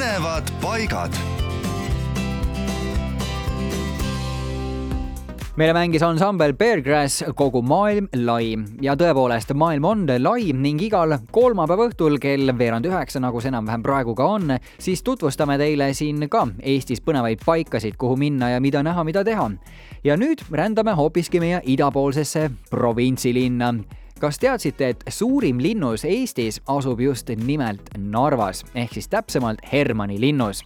põnevad paigad. Meile mängis ansambel Beargrass kogu maailm lai. Ja tõepoolest, maailm on lai ning igal kolmapäeva õhtul kell veerand üheksa, nagu see enam-vähem praegu ka on, siis tutvustame teile siin ka Eestis põnevaid paikasid, kuhu minna ja mida näha, mida teha. ja nüüd rändame hoopiski meie idapoolsesse provintsilinna kas teadsite, et suurim linnus Eestis asub just nimelt Narvas ehk siis täpsemalt Hermanni linnus?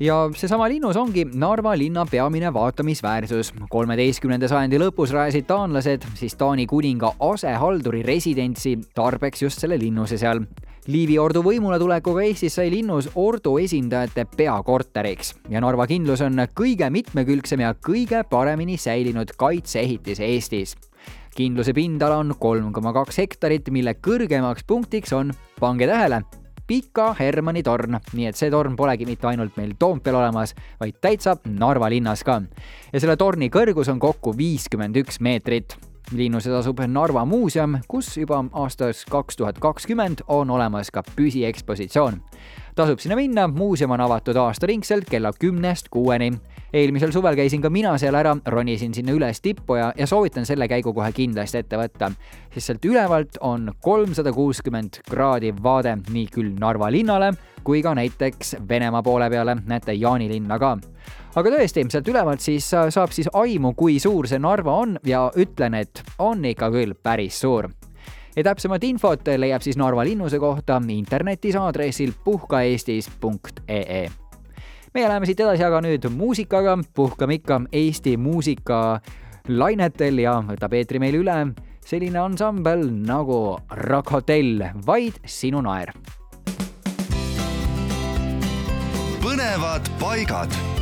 ja seesama linnus ongi Narva linna peamine vaatamisväärsus. kolmeteistkümnenda sajandi lõpus rajasid taanlased siis Taani kuninga asehalduri residentsi tarbeks just selle linnuse seal. Liivi ordu võimule tulekuga Eestis sai linnus ordu esindajate peakorteriks ja Narva kindlus on kõige mitmekülgsem ja kõige paremini säilinud kaitseehitis Eestis kindluse pindala on kolm koma kaks hektarit, mille kõrgemaks punktiks on, pange tähele, Pika Hermanni torn, nii et see torn polegi mitte ainult meil Toompeal olemas, vaid täitsa Narva linnas ka. ja selle torni kõrgus on kokku viiskümmend üks meetrit linnuses asub Narva muuseum, kus juba aastast kaks tuhat kakskümmend on olemas ka püsiekspositsioon. Tasub sinna minna, muuseum on avatud aastaringselt kella kümnest kuueni. Eelmisel suvel käisin ka mina seal ära, ronisin sinna üles tippu ja, ja soovitan selle käigu kohe kindlasti ette võtta, sest sealt ülevalt on kolmsada kuuskümmend kraadi vaade nii küll Narva linnale kui ka näiteks Venemaa poole peale, näete Jaanilinna ka. aga tõesti, sealt ülevalt siis saab siis aimu, kui suur see Narva on ja ütlen, et on ikka küll päris suur ja täpsemat infot leiab siis Narva linnuse kohta internetis aadressil puhkaeestis.ee meie läheme siit edasi aga nüüd muusikaga, puhkame ikka Eesti muusika lainetel ja võtab eetri meil üle selline ansambel nagu Rock Hotell, vaid sinu naer. põnevad paigad